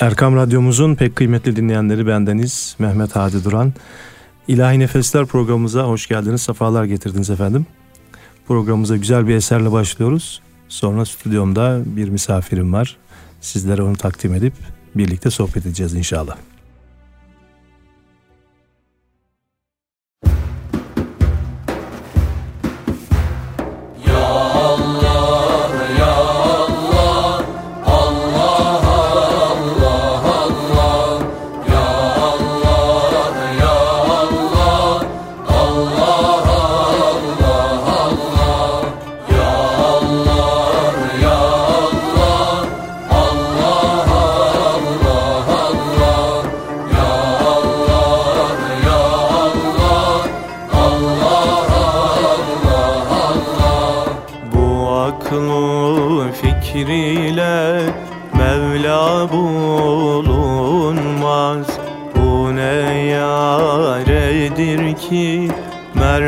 Erkam Radyomuzun pek kıymetli dinleyenleri bendeniz Mehmet Hadi Duran. İlahi Nefesler programımıza hoş geldiniz, sefalar getirdiniz efendim. Programımıza güzel bir eserle başlıyoruz. Sonra stüdyomda bir misafirim var. Sizlere onu takdim edip birlikte sohbet edeceğiz inşallah.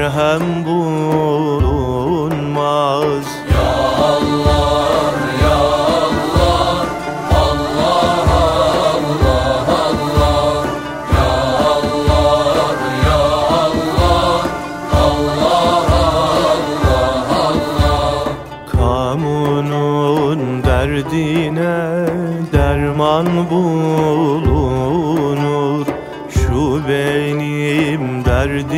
merhem bulunmaz. Ya Allah ya Allah Allah Allah Allah Ya Allah ya Allah Allah Allah Allah Kamunun derdine derman bulunur. Şu benim derdim.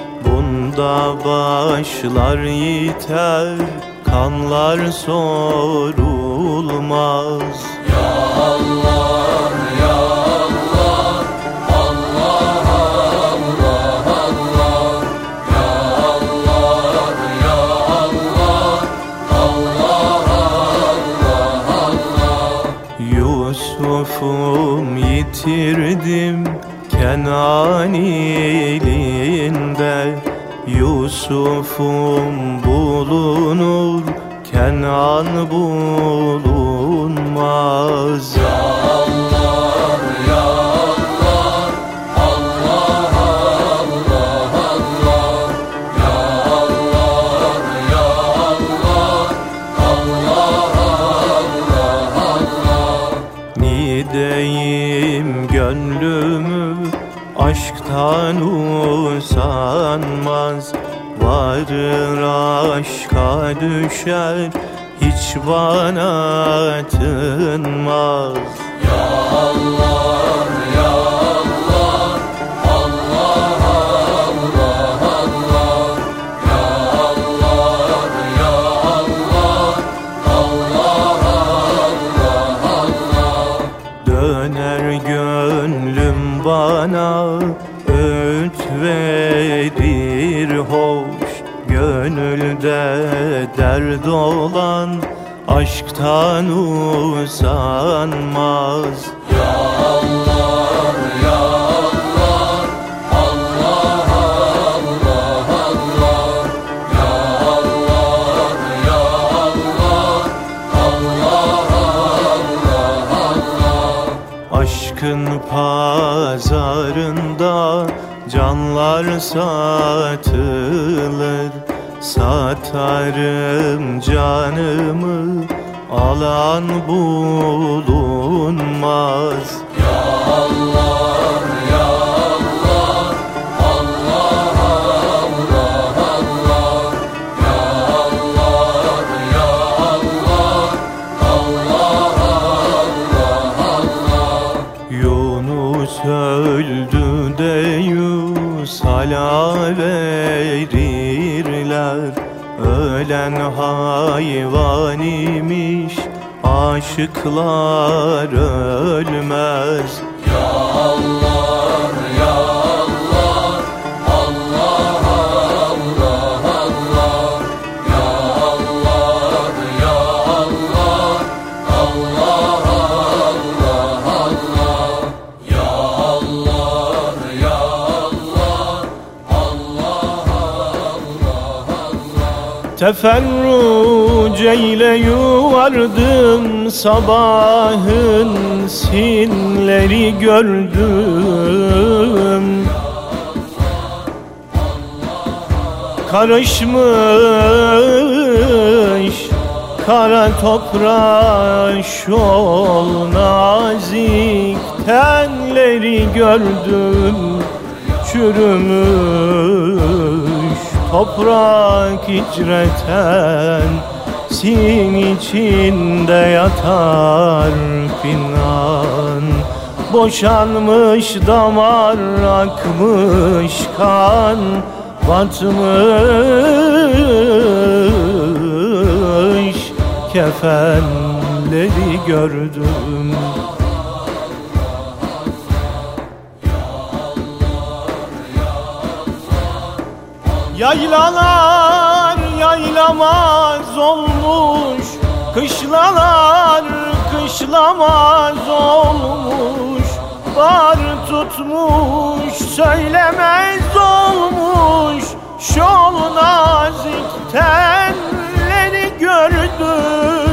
Bunda başlar yiter kanlar sorulmaz. Ya Allah ya Allah Allah Allah Allah Ya Allah ya Allah Allah Allah Allah Yusuf'um yitirdim Kenan ilinde Yusuf'um bulunur Kenan bulunmaz. Ya aşktan usanmaz Varır aşka düşer hiç bana tınmaz. Ya Allah dert olan aşktan usanmaz Ya Allah ya Allah Allah Allah Allah Ya Allah ya Allah Allah Allah Allah Aşkın pazarında canlar satılır Satarım canımı alan bulunmaz. Ya Allah ya Allah Allah Allah Allah Ya Allah ya Allah Allah Allah Allah Yunus öldü de Yusala verirler Ölen hayvan imiş Aşıklar ölmez. Ya Allah Teferruceyle yuvardım sabahın sinleri gördüm. Karışmış kara toprağa şol nazik tenleri gördüm Çürümüş toprak icreten Sin içinde yatar pinan Boşanmış damar akmış kan Batmış. Kefenleri gördüm Yaylalar yaylamaz olmuş Kışlalar kışlamaz olmuş. Bar tutmuş söylemez olmuş. Şol nazik tenleri gördüm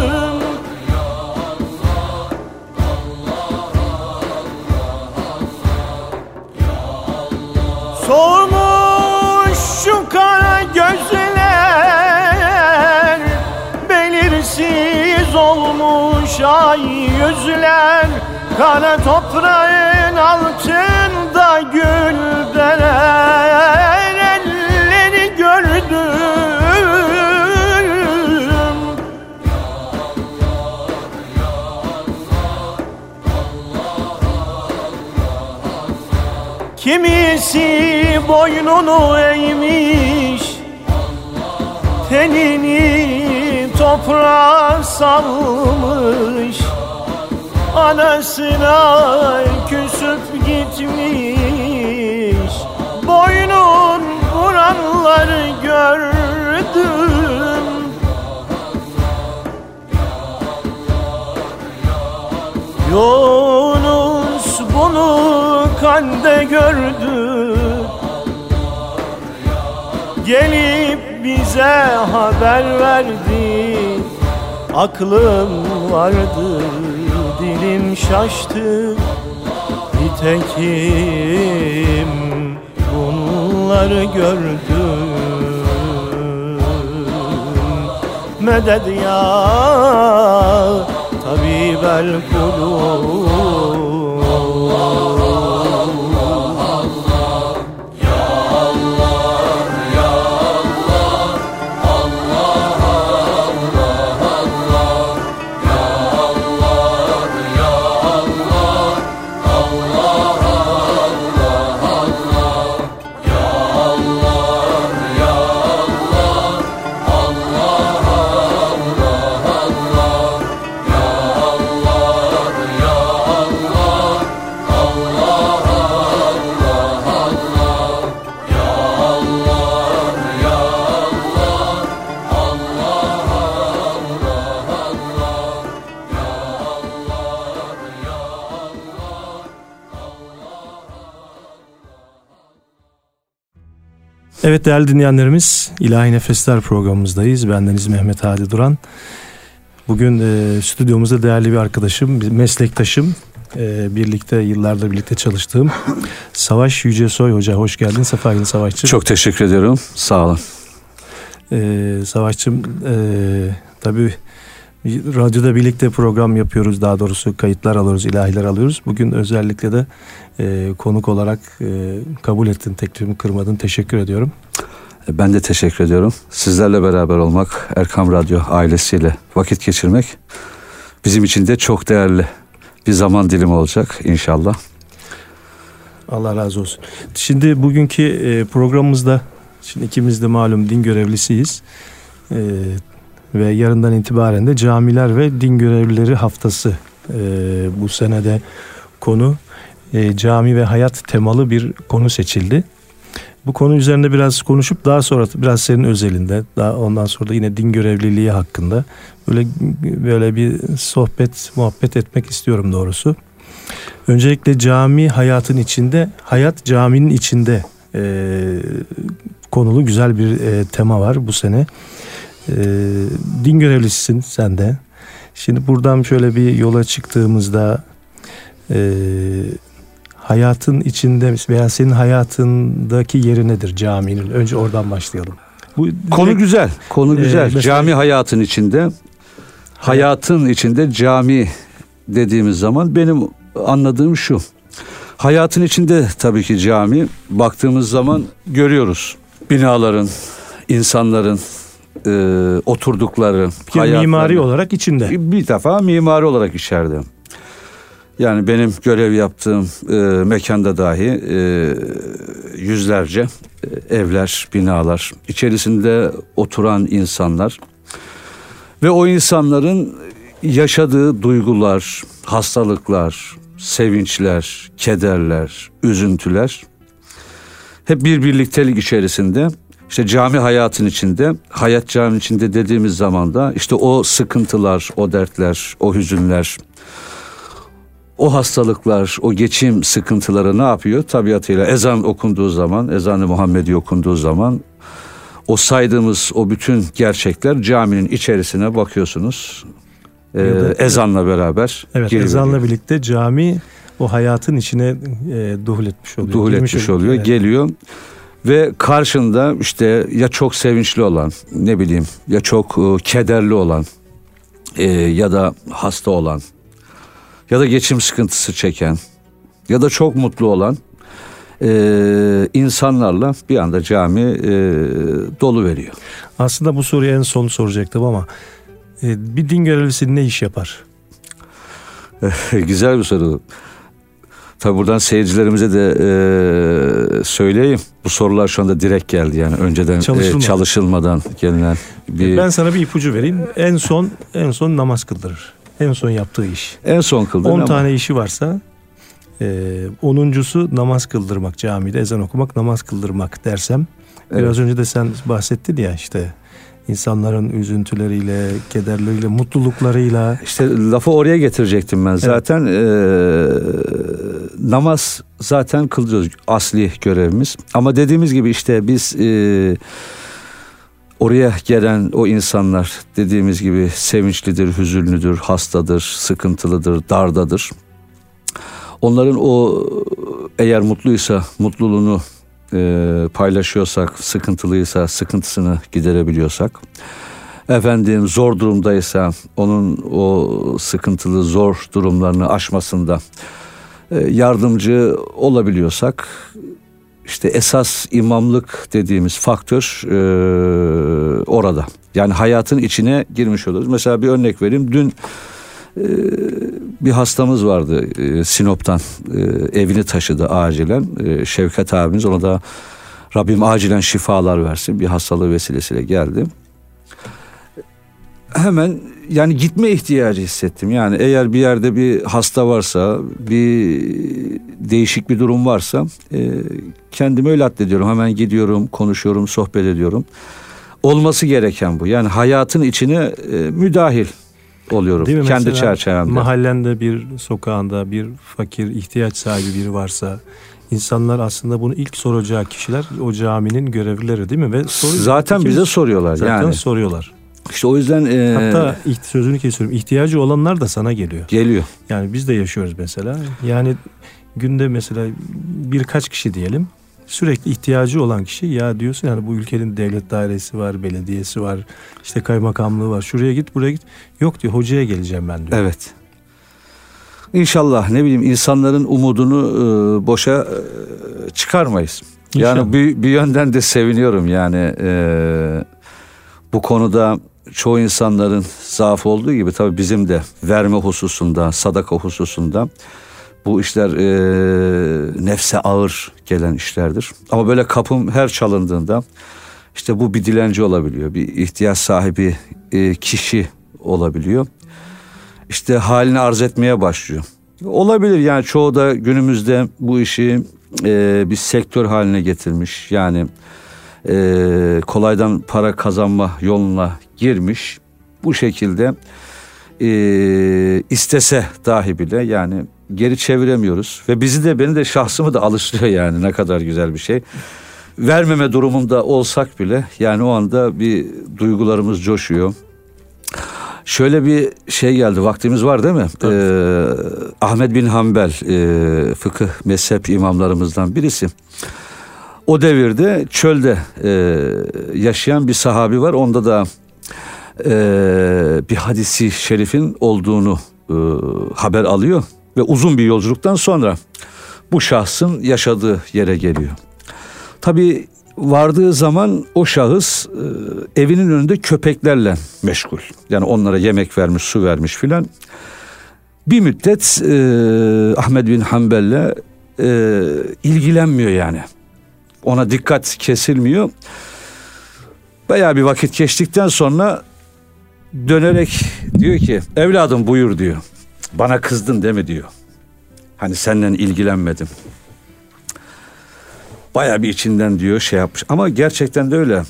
ay yüzler Kara toprağın altında gül derer Elleri gördüm. Kimisi boynunu eğmiş Tenini toprağa salmış Anasına küsüp gitmiş. Boynun vuranları gördüm. Yunus bunu kande gördü. Gelip bize haber verdi Aklım vardı, dilim şaştı. Nitekim bunları gördüm. Medet ya tabibel kulub değerli dinleyenlerimiz İlahi Nefesler programımızdayız. Bendeniz Mehmet Hadi Duran. Bugün e, stüdyomuzda değerli bir arkadaşım, bir meslektaşım, e, birlikte yıllardır birlikte çalıştığım Savaş Yücesoy Hoca. Hoş geldin, sefa geldin Savaşçı. Çok teşekkür ediyorum. Sağ olun. E, Savaşçım, e, tabii radyoda birlikte program yapıyoruz. Daha doğrusu kayıtlar alıyoruz, ilahiler alıyoruz. Bugün özellikle de e, konuk olarak e, kabul ettin, teklifimi kırmadın. Teşekkür ediyorum. Ben de teşekkür ediyorum. Sizlerle beraber olmak, Erkam Radyo ailesiyle vakit geçirmek bizim için de çok değerli bir zaman dilimi olacak inşallah. Allah razı olsun. Şimdi bugünkü e, programımızda, şimdi ikimiz de malum din görevlisiyiz. E, ve yarından itibaren de camiler ve din görevlileri haftası e, bu senede konu e, cami ve hayat temalı bir konu seçildi. Bu konu üzerinde biraz konuşup daha sonra biraz senin özelinde, daha ondan sonra da yine din görevliliği hakkında böyle böyle bir sohbet, muhabbet etmek istiyorum doğrusu. Öncelikle cami hayatın içinde, hayat caminin içinde e, konulu güzel bir e, tema var bu sene. E, din görevlisisin sen de. Şimdi buradan şöyle bir yola çıktığımızda e, hayatın içinde veya senin hayatındaki yeri nedir caminin? Önce oradan başlayalım. Bu konu direkt, güzel. Konu e, güzel. mesela, cami hayatın içinde hayatın içinde cami dediğimiz zaman benim anladığım şu. Hayatın içinde tabii ki cami baktığımız zaman görüyoruz. Binaların, insanların e, oturdukları ki mimari olarak içinde. Bir defa mimari olarak içeride. Yani benim görev yaptığım e, mekanda dahi e, yüzlerce e, evler, binalar, içerisinde oturan insanlar ve o insanların yaşadığı duygular, hastalıklar, sevinçler, kederler, üzüntüler hep bir birliktelik içerisinde işte cami hayatın içinde, hayat cami içinde dediğimiz zaman da işte o sıkıntılar, o dertler, o hüzünler, o hastalıklar, o geçim sıkıntıları ne yapıyor? Tabiatıyla ezan okunduğu zaman, ezan-ı Muhammedi okunduğu zaman o saydığımız o bütün gerçekler caminin içerisine bakıyorsunuz. Ee, ezanla beraber. Evet ezanla birlikte cami o hayatın içine e, duhul etmiş oluyor. Duhul etmiş oluyor, evet. geliyor. Ve karşında işte ya çok sevinçli olan, ne bileyim ya çok e, kederli olan e, ya da hasta olan ya da geçim sıkıntısı çeken ya da çok mutlu olan e, insanlarla bir anda cami e, dolu veriyor. Aslında bu soruyu en son soracaktım ama e, bir din görevlisi ne iş yapar? Güzel bir soru. Tabi buradan seyircilerimize de e, söyleyeyim. Bu sorular şu anda direkt geldi yani önceden e, çalışılmadan gelinen bir Ben sana bir ipucu vereyim. En son en son namaz kıldırır. En son yaptığı iş. En son kıldırır 10 tane işi varsa e, onuncusu namaz kıldırmak camide ezan okumak namaz kıldırmak dersem evet. biraz önce de sen bahsettin ya işte insanların üzüntüleriyle, kederleriyle, mutluluklarıyla. İşte lafı oraya getirecektim ben. Zaten evet. e, namaz zaten kılıyoruz asli görevimiz. Ama dediğimiz gibi işte biz e, oraya gelen o insanlar dediğimiz gibi sevinçlidir, hüzünlüdür, hastadır, sıkıntılıdır, dardadır. Onların o eğer mutluysa mutluluğunu e, paylaşıyorsak, sıkıntılıysa sıkıntısını giderebiliyorsak, efendim zor durumdaysa onun o sıkıntılı zor durumlarını aşmasında e, yardımcı olabiliyorsak işte esas imamlık dediğimiz faktör e, orada. Yani hayatın içine girmiş oluyoruz. Mesela bir örnek vereyim. Dün bir hastamız vardı e, Sinop'tan e, evini taşıdı acilen. E, Şevket abimiz ona da Rabbim acilen şifalar versin. Bir hastalığı vesilesiyle geldi. Hemen yani gitme ihtiyacı hissettim. Yani eğer bir yerde bir hasta varsa, bir değişik bir durum varsa kendimi öyle addediyorum. Hemen gidiyorum, konuşuyorum, sohbet ediyorum. Olması gereken bu. Yani hayatın içine müdahil oluyorum Değil mi? kendi Mesela çerçevemde. Mahallende bir sokağında bir fakir ihtiyaç sahibi biri varsa insanlar aslında bunu ilk soracağı kişiler o caminin görevlileri değil mi? Ve soru, zaten bize soruyorlar zaten yani. soruyorlar. İşte o yüzden e... hatta sözünü kesiyorum. ihtiyacı olanlar da sana geliyor. Geliyor. Yani biz de yaşıyoruz mesela. Yani günde mesela birkaç kişi diyelim sürekli ihtiyacı olan kişi ya diyorsun yani bu ülkenin devlet dairesi var, belediyesi var, işte kaymakamlığı var. Şuraya git, buraya git. Yok diyor hocaya geleceğim ben diyor. Evet. İnşallah ne bileyim insanların umudunu e, boşa e, çıkarmayız. İnşallah. Yani bir, bir yönden de seviniyorum yani e, bu konuda çoğu insanların zaaf olduğu gibi tabii bizim de verme hususunda, sadaka hususunda bu işler e, nefse ağır gelen işlerdir. Ama böyle kapım her çalındığında işte bu bir dilenci olabiliyor. Bir ihtiyaç sahibi e, kişi olabiliyor. İşte halini arz etmeye başlıyor. Olabilir yani çoğu da günümüzde bu işi e, bir sektör haline getirmiş. Yani e, kolaydan para kazanma yoluna girmiş. Bu şekilde e, istese dahi bile yani geri çeviremiyoruz ve bizi de beni de şahsımı da alıştırıyor yani ne kadar güzel bir şey. vermeme durumunda olsak bile yani o anda bir duygularımız coşuyor. Şöyle bir şey geldi vaktimiz var değil mi? Ee, Ahmet bin Hanbel e, fıkıh mezhep imamlarımızdan birisi. O devirde çölde e, yaşayan bir sahabi var. Onda da e, bir hadisi şerifin olduğunu e, haber alıyor. Ve uzun bir yolculuktan sonra bu şahsın yaşadığı yere geliyor. Tabi vardığı zaman o şahıs e, evinin önünde köpeklerle meşgul. Yani onlara yemek vermiş, su vermiş filan. Bir müddet e, Ahmet bin Hanbel'le e, ilgilenmiyor yani. Ona dikkat kesilmiyor. Bayağı bir vakit geçtikten sonra dönerek diyor ki evladım buyur diyor. Bana kızdın değil mi diyor. Hani senden ilgilenmedim. Baya bir içinden diyor şey yapmış. Ama gerçekten de öyle.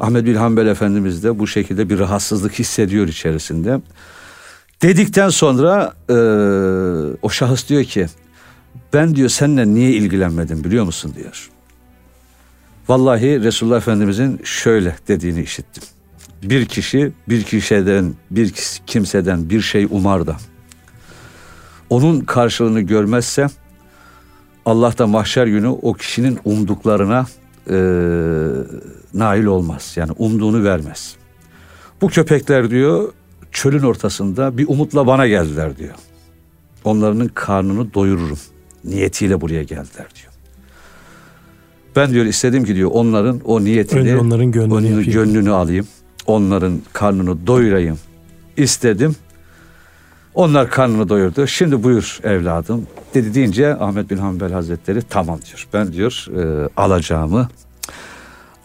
Ahmet bin Hanbel Efendimiz de bu şekilde bir rahatsızlık hissediyor içerisinde. Dedikten sonra e, o şahıs diyor ki ben diyor seninle niye ilgilenmedim biliyor musun diyor. Vallahi Resulullah Efendimizin şöyle dediğini işittim. Bir kişi bir kişiden bir kimseden bir şey umar da onun karşılığını görmezse Allah da mahşer günü o kişinin umduklarına e, nail olmaz. Yani umduğunu vermez. Bu köpekler diyor çölün ortasında bir umutla bana geldiler diyor. Onların karnını doyururum. Niyetiyle buraya geldiler diyor. Ben diyor istedim ki diyor onların o niyetini, Önce onların gönlünü, onların gönlünü alayım. Onların karnını doyurayım. İstedim. Onlar karnını doyurdu. Şimdi buyur evladım dedi deyince Ahmet bin Hanbel Hazretleri tamam diyor. Ben diyor e, alacağımı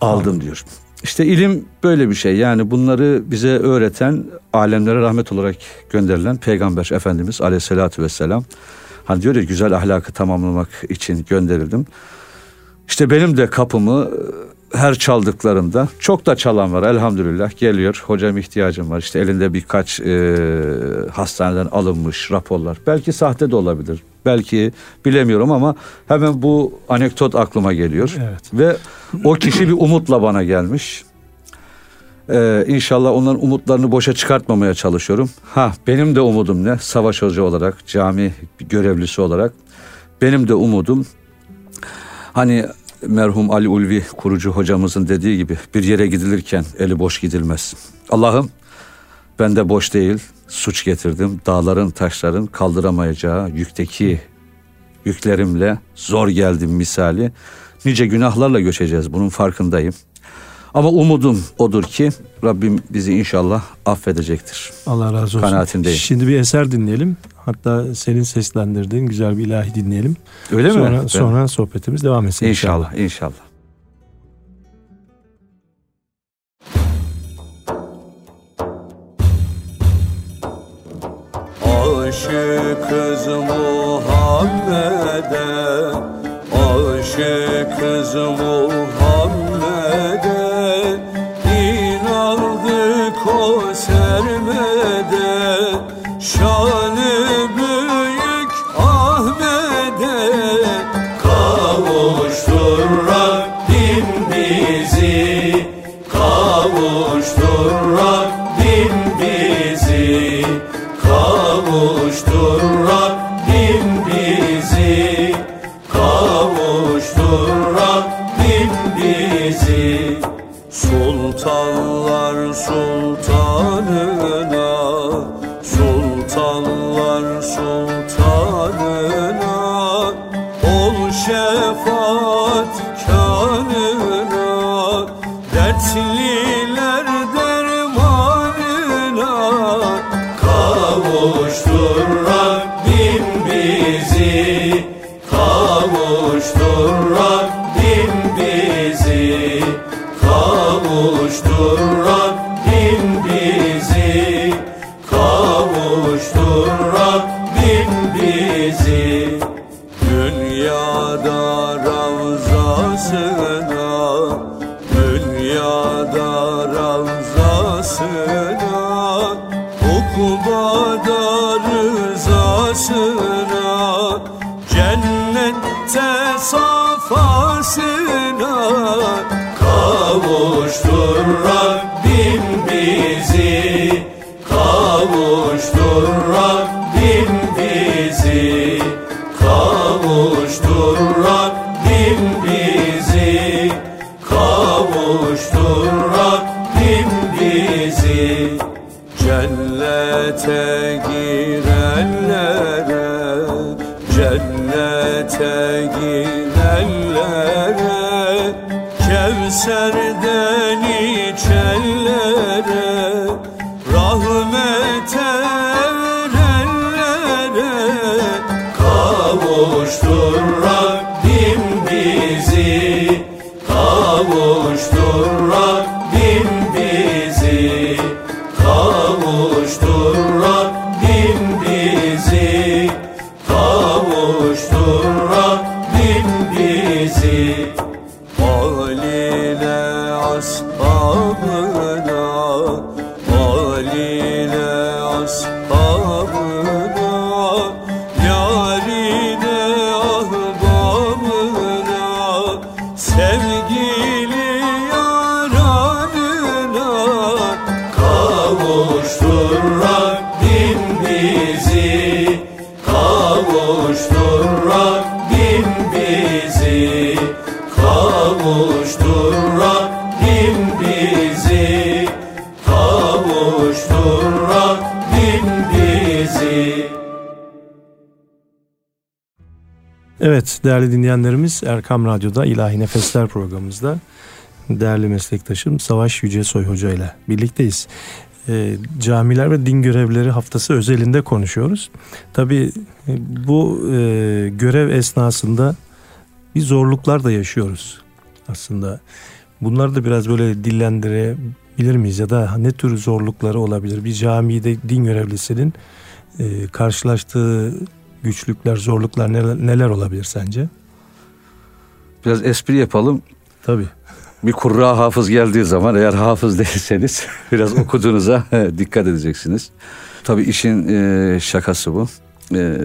aldım diyor. İşte ilim böyle bir şey. Yani bunları bize öğreten alemlere rahmet olarak gönderilen Peygamber Efendimiz Aleyhisselatü Vesselam. Hani diyor ya güzel ahlakı tamamlamak için gönderildim. İşte benim de kapımı her çaldıklarında çok da çalan var elhamdülillah geliyor hocam ihtiyacım var işte elinde birkaç e, hastaneden alınmış raporlar belki sahte de olabilir belki bilemiyorum ama hemen bu anekdot aklıma geliyor Evet. ve o kişi bir umutla bana gelmiş ee, inşallah onların umutlarını boşa çıkartmamaya çalışıyorum. Ha benim de umudum ne? Savaş hoca olarak, cami görevlisi olarak benim de umudum hani merhum Ali Ulvi kurucu hocamızın dediği gibi bir yere gidilirken eli boş gidilmez. Allah'ım ben de boş değil suç getirdim. Dağların taşların kaldıramayacağı yükteki yüklerimle zor geldim misali. Nice günahlarla göçeceğiz bunun farkındayım. Ama umudum odur ki Rabbim bizi inşallah affedecektir. Allah razı olsun. Kanaatindeyim. Şimdi bir eser dinleyelim. Hatta senin seslendirdiğin güzel bir ilahi dinleyelim. Öyle mi? sonra, sonra sohbetimiz devam etsin İnşallah, inşallah. Aşıkız Muhammed'e Aşıkız Muhammed'e Ukbada rızasına Cennette safasına Kavuştur Cennete girenlere Kevser'den Evet değerli dinleyenlerimiz Erkam Radyo'da İlahi Nefesler programımızda değerli meslektaşım Savaş Yücesoy Hoca ile birlikteyiz. E, camiler ve din görevlileri haftası özelinde konuşuyoruz. Tabi bu e, görev esnasında bir zorluklar da yaşıyoruz aslında. Bunları da biraz böyle dillendirebilir miyiz ya da ne tür zorlukları olabilir? Bir camide din görevlisinin e, karşılaştığı güçlükler, zorluklar neler, neler olabilir sence? Biraz espri yapalım. Tabii. Bir kurra hafız geldiği zaman eğer hafız değilseniz biraz okuduğunuza dikkat edeceksiniz. Tabii işin e, şakası bu. E,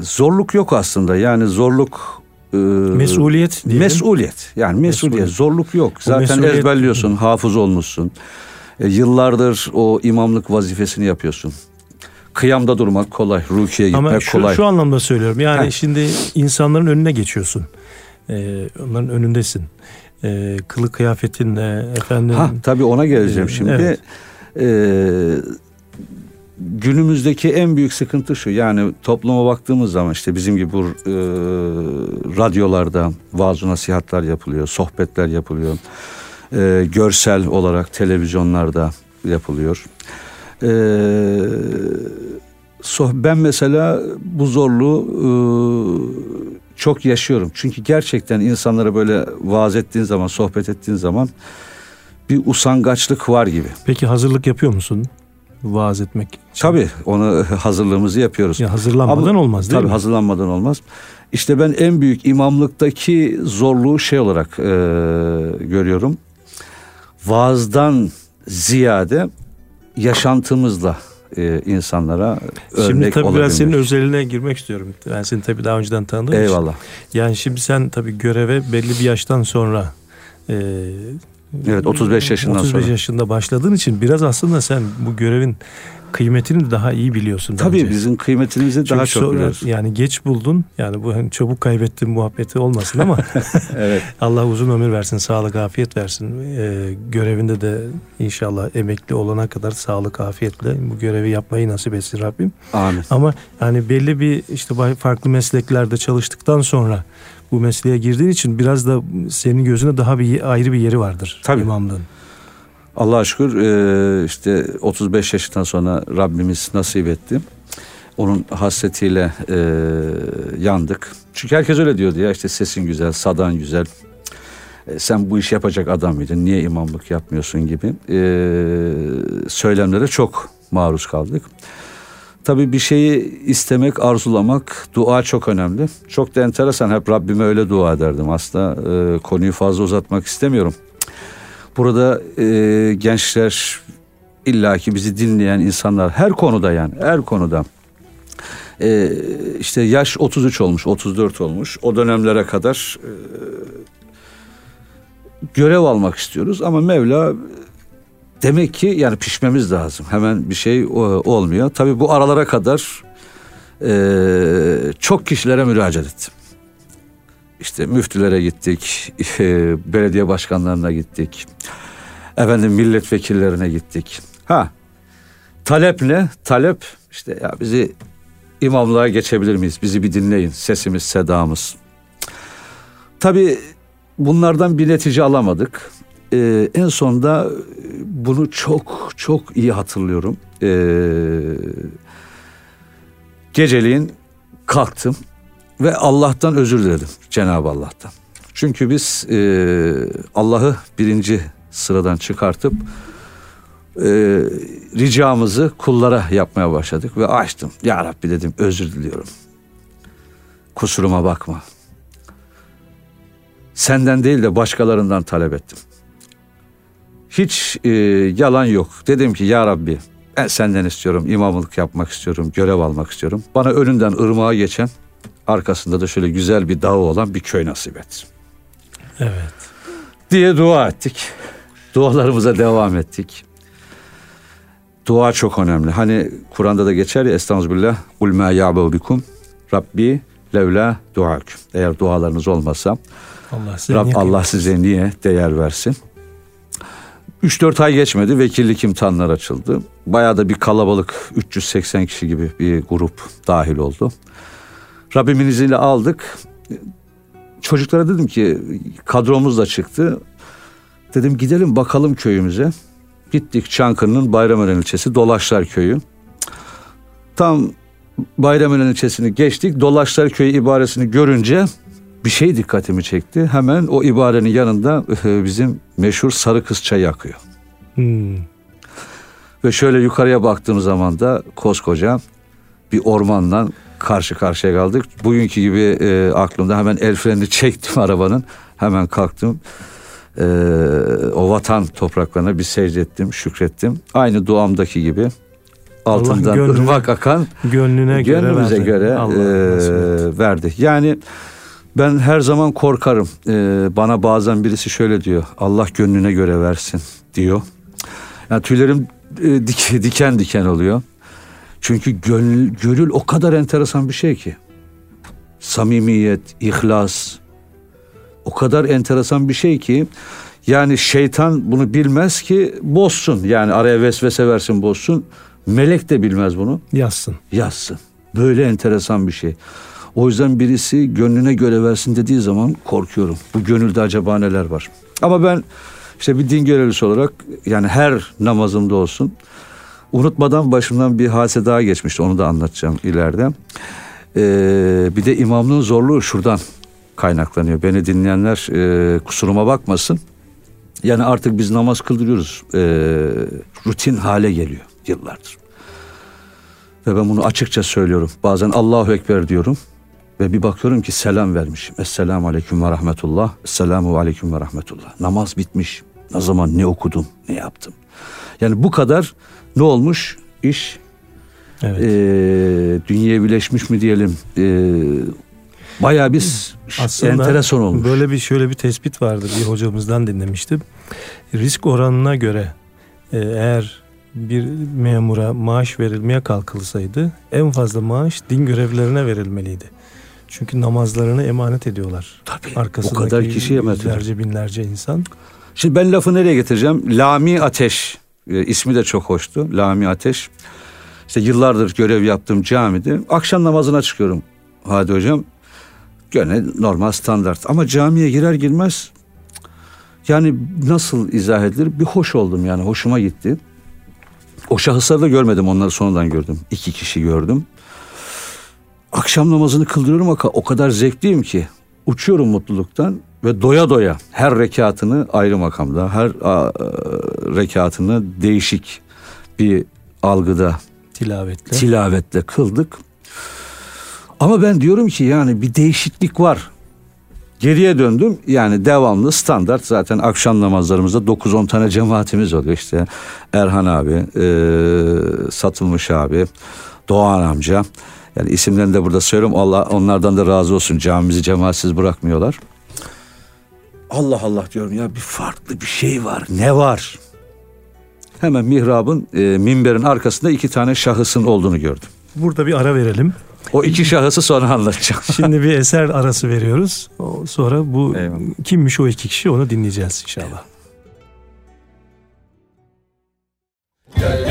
zorluk yok aslında. Yani zorluk e, Mesuliyet diyelim. Mesuliyet. Yani mesuliyet. Mesuliyet. Zorluk yok. Bu Zaten mesuliyet- ezberliyorsun, hafız olmuşsun. E, yıllardır o imamlık vazifesini yapıyorsun. Kıyamda durmak kolay, rukiye gitmek Ama şu, kolay. şu anlamda söylüyorum. Yani Heh. şimdi insanların önüne geçiyorsun. Ee, onların önündesin. Ee, kılı kıyafetinle efendim. Ha tabii ona geleceğim Ee, şimdi. evet. Ee, günümüzdeki en büyük sıkıntı şu. Yani topluma baktığımız zaman işte bizim gibi bu e, radyolarda vaaz nasihatler yapılıyor, sohbetler yapılıyor. Ee, görsel olarak televizyonlarda yapılıyor. Soh- ben mesela bu zorluğu e, çok yaşıyorum. Çünkü gerçekten insanlara böyle vaaz ettiğin zaman, sohbet ettiğin zaman bir usangaçlık var gibi. Peki hazırlık yapıyor musun? Vaaz etmek için. Tabii onu hazırlığımızı yapıyoruz. Ya hazırlanmadan Ama- olmaz değil Tabii mi? hazırlanmadan olmaz. İşte ben en büyük imamlıktaki zorluğu şey olarak e, görüyorum. Vaazdan ziyade yaşantımızla e, insanlara örnek Şimdi tabii olabilmek. biraz senin özeline girmek istiyorum. Ben seni tabii daha önceden tanıdığım için. Eyvallah. Yani şimdi sen tabii göreve belli bir yaştan sonra e, Evet 35 yaşından 35 sonra. yaşında başladığın için biraz aslında sen bu görevin kıymetini daha iyi biliyorsun Tabii bence. bizim kıymetimizi Çünkü daha çok sonra biliyoruz. yani geç buldun. Yani bu hani çabuk kaybettin muhabbeti olmasın ama Evet. Allah uzun ömür versin, sağlık, afiyet versin. Ee, görevinde de inşallah emekli olana kadar sağlık, afiyetle bu görevi yapmayı nasip etsin Rabbim. Amin. Ama yani belli bir işte farklı mesleklerde çalıştıktan sonra bu mesleğe girdiğin için biraz da senin gözünde daha bir ayrı bir yeri vardır Tabii. imamlığın. Allah'a şükür e, işte 35 yaşından sonra Rabbimiz nasip etti. Onun hasretiyle e, yandık. Çünkü herkes öyle diyordu ya işte sesin güzel, sadan güzel. E, sen bu işi yapacak adam mıydın? Niye imamlık yapmıyorsun gibi söylemlere çok maruz kaldık. Tabii bir şeyi istemek, arzulamak, dua çok önemli. Çok da enteresan hep Rabbime öyle dua ederdim. Aslında konuyu fazla uzatmak istemiyorum. Burada e, gençler illaki bizi dinleyen insanlar her konuda yani her konuda e, işte yaş 33 olmuş 34 olmuş o dönemlere kadar e, görev almak istiyoruz ama Mevla demek ki yani pişmemiz lazım. Hemen bir şey o, olmuyor. Tabii bu aralara kadar e, çok kişilere müracaat ettim. İşte müftülere gittik, e, belediye başkanlarına gittik, efendim milletvekillerine gittik. Ha, talep ne? Talep işte ya bizi imamlığa geçebilir miyiz? Bizi bir dinleyin, sesimiz, sedamız. Tabii bunlardan bir netice alamadık. Ee, en sonunda bunu çok çok iyi hatırlıyorum. Ee, geceliğin kalktım ve Allah'tan özür diledim Cenab-ı Allah'tan. Çünkü biz e, Allah'ı birinci sıradan çıkartıp e, ricamızı kullara yapmaya başladık ve açtım. Ya Rabbi dedim özür diliyorum. Kusuruma bakma. Senden değil de başkalarından talep ettim. Hiç e, yalan yok. Dedim ki ya Rabbi ben senden istiyorum, imamlık yapmak istiyorum, görev almak istiyorum. Bana önünden ırmağa geçen, arkasında da şöyle güzel bir dağı olan bir köy nasip et. Evet. Diye dua ettik. Dualarımıza devam ettik. Dua çok önemli. Hani Kur'an'da da geçer ya Estağfirullah. Kul ma ya'bu bikum Rabbi levla duak. Eğer dualarınız olmasa Allah size Rab niye Allah size niye değer versin? 3-4 ay geçmedi vekillik imtihanlar açıldı. Bayağı da bir kalabalık 380 kişi gibi bir grup dahil oldu. Rabbimin izniyle aldık. Çocuklara dedim ki kadromuz da çıktı. Dedim gidelim bakalım köyümüze. Gittik Çankırı'nın Bayramören ilçesi Dolaşlar Köyü. Tam Bayramören ilçesini geçtik. Dolaşlar Köyü ibaresini görünce bir şey dikkatimi çekti. Hemen o ibarenin yanında bizim meşhur sarı kız çayı akıyor. Hmm. Ve şöyle yukarıya baktığım zaman da koskoca bir ormanla karşı karşıya kaldık. Bugünkü gibi e, aklımda hemen el frenini çektim arabanın. Hemen kalktım. E, o vatan topraklarına bir secde ettim, şükrettim. Aynı duamdaki gibi altından gönlüne- ırmak akan Gönlüne göre gönlümüze verdi. göre Allah e, verdi. Yani ben her zaman korkarım. E, bana bazen birisi şöyle diyor. Allah gönlüne göre versin diyor. Yani tüylerim e, dik- diken diken oluyor. Çünkü gönül, gönül o kadar enteresan bir şey ki. Samimiyet, ihlas o kadar enteresan bir şey ki yani şeytan bunu bilmez ki bozsun. Yani araya vesvese versin bozsun. Melek de bilmez bunu Yazsın. yazsın. Böyle enteresan bir şey. O yüzden birisi gönlüne göre versin dediği zaman korkuyorum. Bu gönülde acaba neler var? Ama ben işte bir din görevlisi olarak yani her namazımda olsun unutmadan başımdan bir hadise daha geçmişti. Onu da anlatacağım ileride. Ee, bir de imamlığın zorluğu şuradan kaynaklanıyor. Beni dinleyenler e, kusuruma bakmasın. Yani artık biz namaz kıldırıyoruz. Ee, rutin hale geliyor yıllardır. Ve ben bunu açıkça söylüyorum. Bazen Allahu Ekber diyorum. Ve bir bakıyorum ki selam vermişim. Esselamu Aleyküm ve Rahmetullah. Esselamu Aleyküm ve Rahmetullah. Namaz bitmiş. Ne zaman ne okudum, ne yaptım. Yani bu kadar ne olmuş? İş Evet. eee dünyaya birleşmiş mi diyelim. Eee bayağı bir Aslında enteresan olmuş. Böyle bir şöyle bir tespit vardı bir hocamızdan dinlemiştim. Risk oranına göre e, eğer bir memura maaş verilmeye kalkılsaydı en fazla maaş din görevlilerine verilmeliydi. Çünkü namazlarını emanet ediyorlar. Tabii, Arkasındaki o kadar kişi emanet binlerce insan. Şimdi ben lafı nereye getireceğim? Lami Ateş. E, ismi de çok hoştu. Lami Ateş. İşte yıllardır görev yaptığım camide akşam namazına çıkıyorum. Hadi hocam. Gene normal standart. Ama camiye girer girmez yani nasıl izah edilir? Bir hoş oldum yani hoşuma gitti. O şahısları da görmedim onları sonradan gördüm. İki kişi gördüm. Akşam namazını kıldırıyorum o kadar zevkliyim ki. Uçuyorum mutluluktan ve doya doya her rekatını ayrı makamda, her a, rekatını değişik bir algıda, Tilavetle. tilavetle kıldık. Ama ben diyorum ki yani bir değişiklik var. Geriye döndüm yani devamlı standart zaten akşam namazlarımızda 9-10 tane cemaatimiz oluyor işte Erhan abi, e, Satılmış abi, Doğan amca. Yani isimlerini de burada söylüyorum Allah onlardan da razı olsun camimizi cemaatsiz bırakmıyorlar. Allah Allah diyorum ya bir farklı bir şey var. Ne var? Hemen mihrabın e, minberin arkasında iki tane şahısın olduğunu gördüm. Burada bir ara verelim. O iki şahısı sonra anlatacağım. Şimdi bir eser arası veriyoruz. Sonra bu Eyvallah. kimmiş o iki kişi onu dinleyeceğiz inşallah. Gel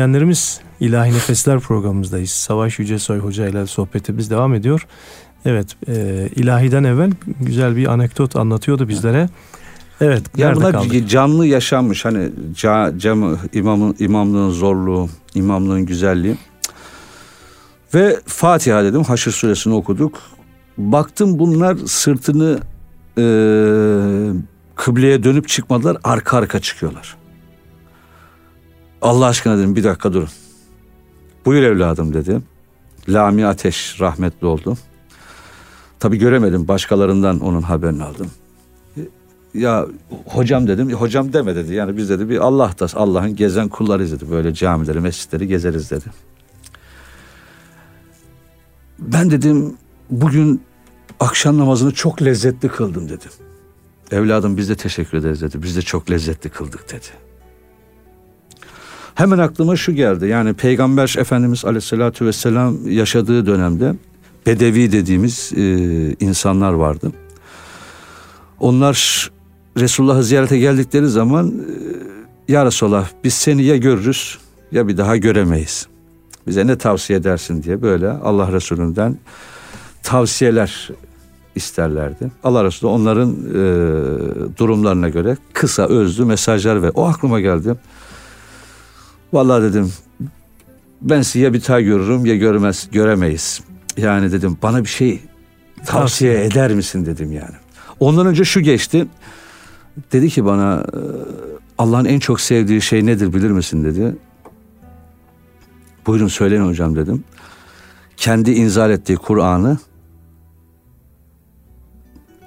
dinleyenlerimiz İlahi Nefesler programımızdayız. Savaş Yücesoy Hoca ile sohbetimiz devam ediyor. Evet e, ilahiden evvel güzel bir anekdot anlatıyordu bizlere. Evet Ya bunlar kaldık? canlı yaşanmış hani ca, camı, imamın, imamlığın zorluğu, imamlığın güzelliği. Ve Fatiha dedim Haşr suresini okuduk. Baktım bunlar sırtını e, kıbleye dönüp çıkmadılar arka arka çıkıyorlar. Allah aşkına dedim bir dakika durun. Buyur evladım dedi. Lami Ateş rahmetli oldu. Tabi göremedim başkalarından onun haberini aldım ya hocam dedim hocam deme dedi yani biz dedi bir Allah da Allah'ın gezen kullarıyız dedi böyle camileri mescitleri gezeriz dedi. Ben dedim bugün akşam namazını çok lezzetli kıldım dedim. Evladım biz de teşekkür ederiz dedi. Biz de çok lezzetli kıldık dedi. Hemen aklıma şu geldi. Yani Peygamber Efendimiz Aleyhisselatü Vesselam yaşadığı dönemde Bedevi dediğimiz e, insanlar vardı. Onlar Resulullah'ı ziyarete geldikleri zaman e, Ya Resulallah biz seni ya görürüz ya bir daha göremeyiz. Bize ne tavsiye edersin diye böyle Allah Resulü'nden tavsiyeler isterlerdi. Allah Resulü onların e, durumlarına göre kısa özlü mesajlar ve o aklıma geldi. Vallahi dedim ben sizi ya bir daha görürüm ya görmez göremeyiz. Yani dedim bana bir şey tavsiye eder misin dedim yani. Ondan önce şu geçti. Dedi ki bana e, Allah'ın en çok sevdiği şey nedir bilir misin dedi. Buyurun söyleyin hocam dedim. Kendi inzal ettiği Kur'an'ı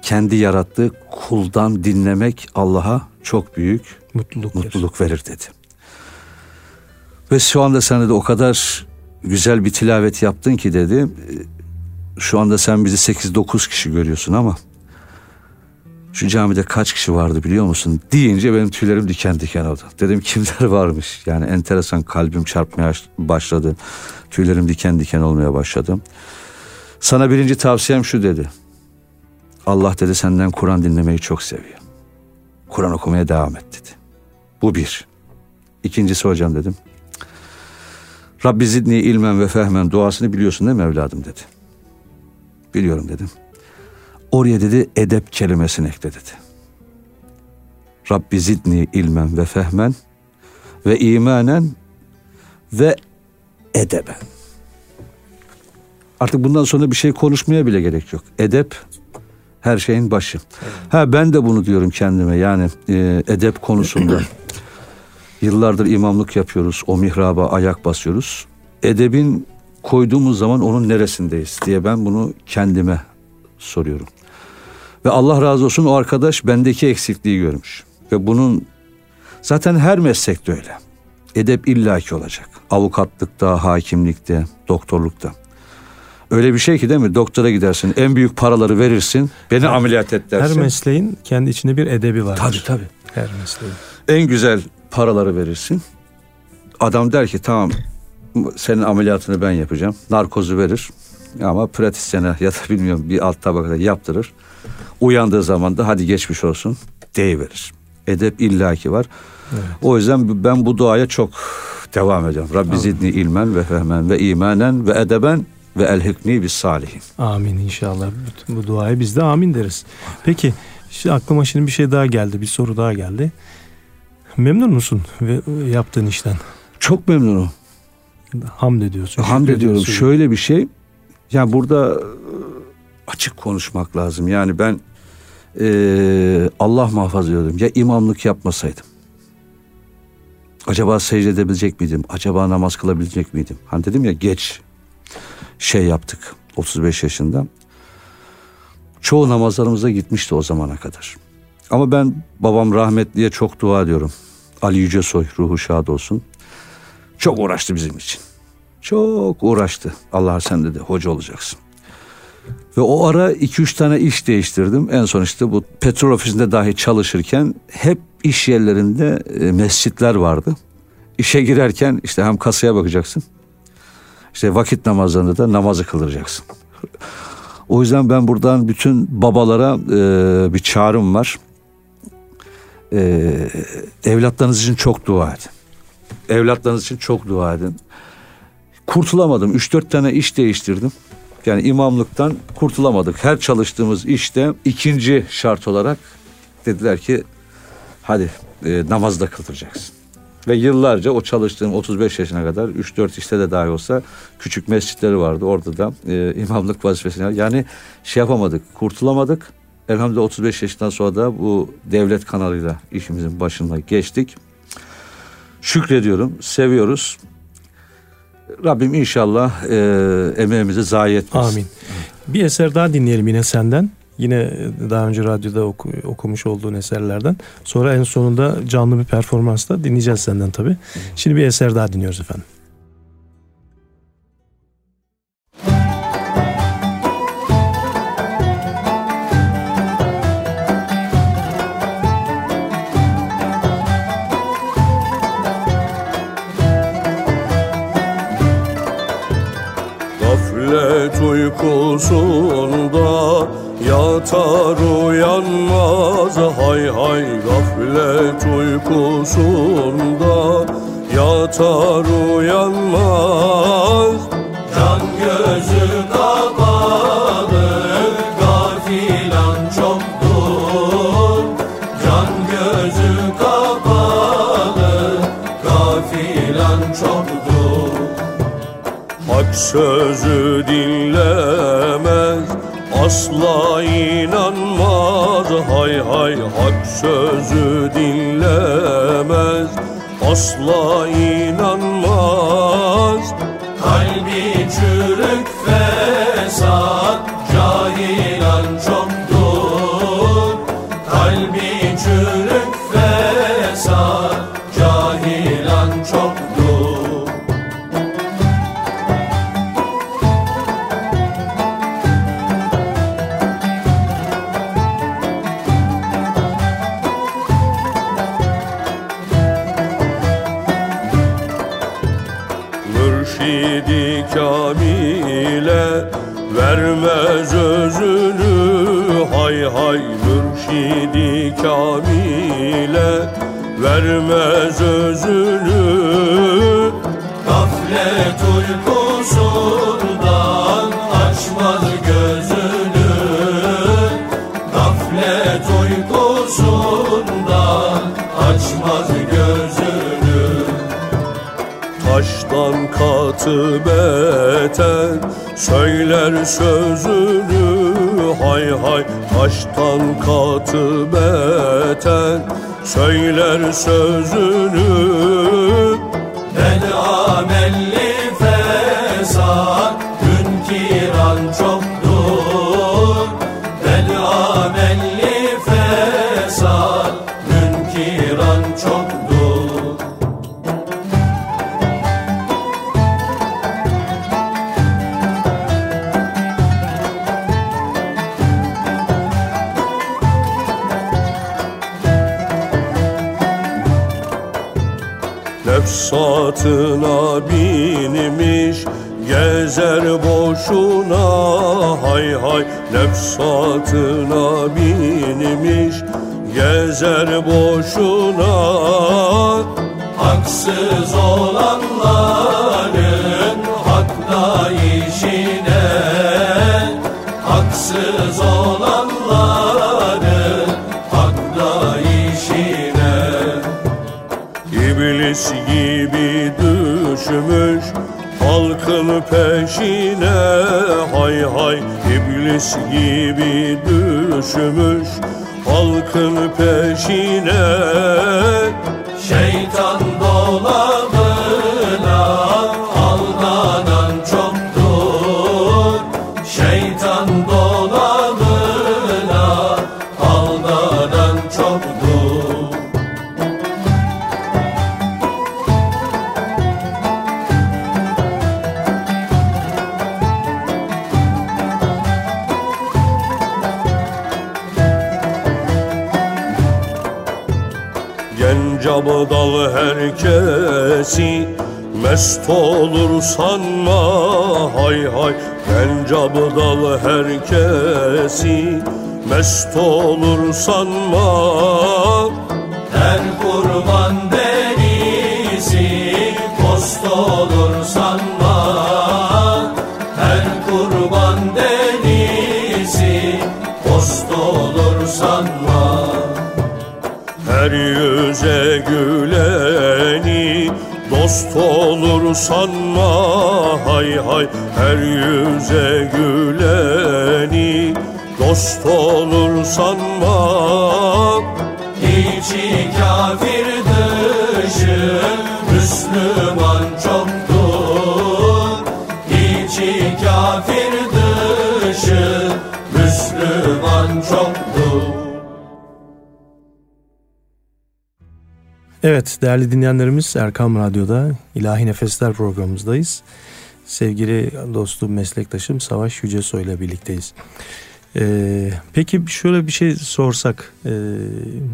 kendi yarattığı kuldan dinlemek Allah'a çok büyük Mutluluk. mutluluk verir dedi. Ve şu anda sen de o kadar güzel bir tilavet yaptın ki dedi. Şu anda sen bizi 8-9 kişi görüyorsun ama Şu camide kaç kişi vardı biliyor musun? Deyince benim tüylerim diken diken oldu. Dedim kimler varmış? Yani enteresan kalbim çarpmaya başladı. Tüylerim diken diken olmaya başladı. Sana birinci tavsiyem şu dedi. Allah dedi senden Kur'an dinlemeyi çok seviyor. Kur'an okumaya devam et dedi. Bu bir. İkincisi hocam dedim. Rabbi zidni ilmen ve fehmen duasını biliyorsun değil mi evladım dedi. Biliyorum dedim. Oraya dedi edep kelimesini ekle dedi. Rabbi zidni ilmen ve fehmen ve imanen ve edeben. Artık bundan sonra bir şey konuşmaya bile gerek yok. Edep her şeyin başı. Ha ben de bunu diyorum kendime yani e, edep konusunda. Yıllardır imamlık yapıyoruz. O mihraba ayak basıyoruz. Edebin koyduğumuz zaman onun neresindeyiz diye ben bunu kendime soruyorum. Ve Allah razı olsun o arkadaş bendeki eksikliği görmüş. Ve bunun zaten her meslekte öyle. Edep illaki olacak. Avukatlıkta, hakimlikte, doktorlukta. Öyle bir şey ki değil mi? Doktora gidersin, en büyük paraları verirsin, beni ameliyat et dersin. Her mesleğin kendi içinde bir edebi var. Tabii tabii. Her mesleğin. En güzel paraları verirsin. Adam der ki tamam senin ameliyatını ben yapacağım. Narkozu verir. Ama pratisyene ya da bilmiyorum bir alt tabakada yaptırır. Uyandığı zaman da hadi geçmiş olsun deyiverir. Edep illaki var. Evet. O yüzden ben bu duaya çok devam ediyorum. Rabbi zidni ilmen ve fehmen ve imanen ve edeben ve elhikni bis salihin. Amin inşallah. Bütün bu duaya biz de amin deriz. Peki aklıma şimdi bir şey daha geldi. Bir soru daha geldi. Memnun musun ve yaptığın işten? Çok memnunum. Hamd ediyorsun. Hamd ediyorum. Şöyle bir şey. Yani burada e, açık konuşmak lazım. Yani ben e, Allah muhafaza diyordum. Ya imamlık yapmasaydım. Acaba secde edebilecek miydim? Acaba namaz kılabilecek miydim? Hani dedim ya geç şey yaptık 35 yaşında. Çoğu namazlarımıza gitmişti o zamana kadar. Ama ben babam rahmetliye çok dua ediyorum. Ali Yücesoy ruhu şad olsun. Çok uğraştı bizim için. Çok uğraştı. Allah sen dedi hoca olacaksın. Ve o ara 2-3 tane iş değiştirdim. En son işte bu petrol ofisinde dahi çalışırken hep iş yerlerinde e, mescitler vardı. İşe girerken işte hem kasaya bakacaksın. İşte vakit namazlarında da namazı kıldıracaksın. O yüzden ben buradan bütün babalara e, bir çağrım var. E, evlatlarınız için çok dua edin. Evlatlarınız için çok dua edin. Kurtulamadım. 3-4 tane iş değiştirdim. Yani imamlıktan kurtulamadık. Her çalıştığımız işte ikinci şart olarak dediler ki hadi e, namazda kıldıracaksın. Ve yıllarca o çalıştığım 35 yaşına kadar 3-4 işte de dahi olsa küçük mescitleri vardı. Orada da e, imamlık vazifesini yani şey yapamadık, kurtulamadık. Elhamdülillah 35 yaşından sonra da bu devlet kanalıyla işimizin başına geçtik. Şükrediyorum, seviyoruz. Rabbim inşallah e, emeğimizi zayi etmesin. Amin. Bir eser daha dinleyelim yine senden. Yine daha önce radyoda oku- okumuş olduğun eserlerden. Sonra en sonunda canlı bir performansla dinleyeceğiz senden tabii. Şimdi bir eser daha dinliyoruz efendim. Uykusunda yatar uyanmaz. Hay hay gaflet uykusunda yatar uyanmaz. Can gözü sözü dinlemez Asla inanmaz. Hay hay hak sözü dinlemez Asla inanmaz Vermez özünü hay hay mürşidi kamile. Vermez özünü Gaflet uykusundan açmaz gözünü. Gaflet uykusundan açmaz gözünü. Taştan katı beter Söyler sözünü hay hay Taştan katı beter Söyler sözünü Nefsatına binmiş Gezer boşuna hay hay Nefsatına binmiş Gezer boşuna. Haksız olanların düşmüş halkın peşine. Hay hay iblis gibi düşmüş halkın peşine. Şeytan dolabına abdal herkesi mest olur sanma hay hay. Genç abdal herkesi mest olur sanma dost olur sanma hay hay Her yüze güleni. Dost olur sanma. İçi kafir Evet değerli dinleyenlerimiz Erkam Radyo'da İlahi Nefesler programımızdayız. Sevgili dostum, meslektaşım Savaş Yücesoy ile birlikteyiz. Ee, peki şöyle bir şey sorsak, ee,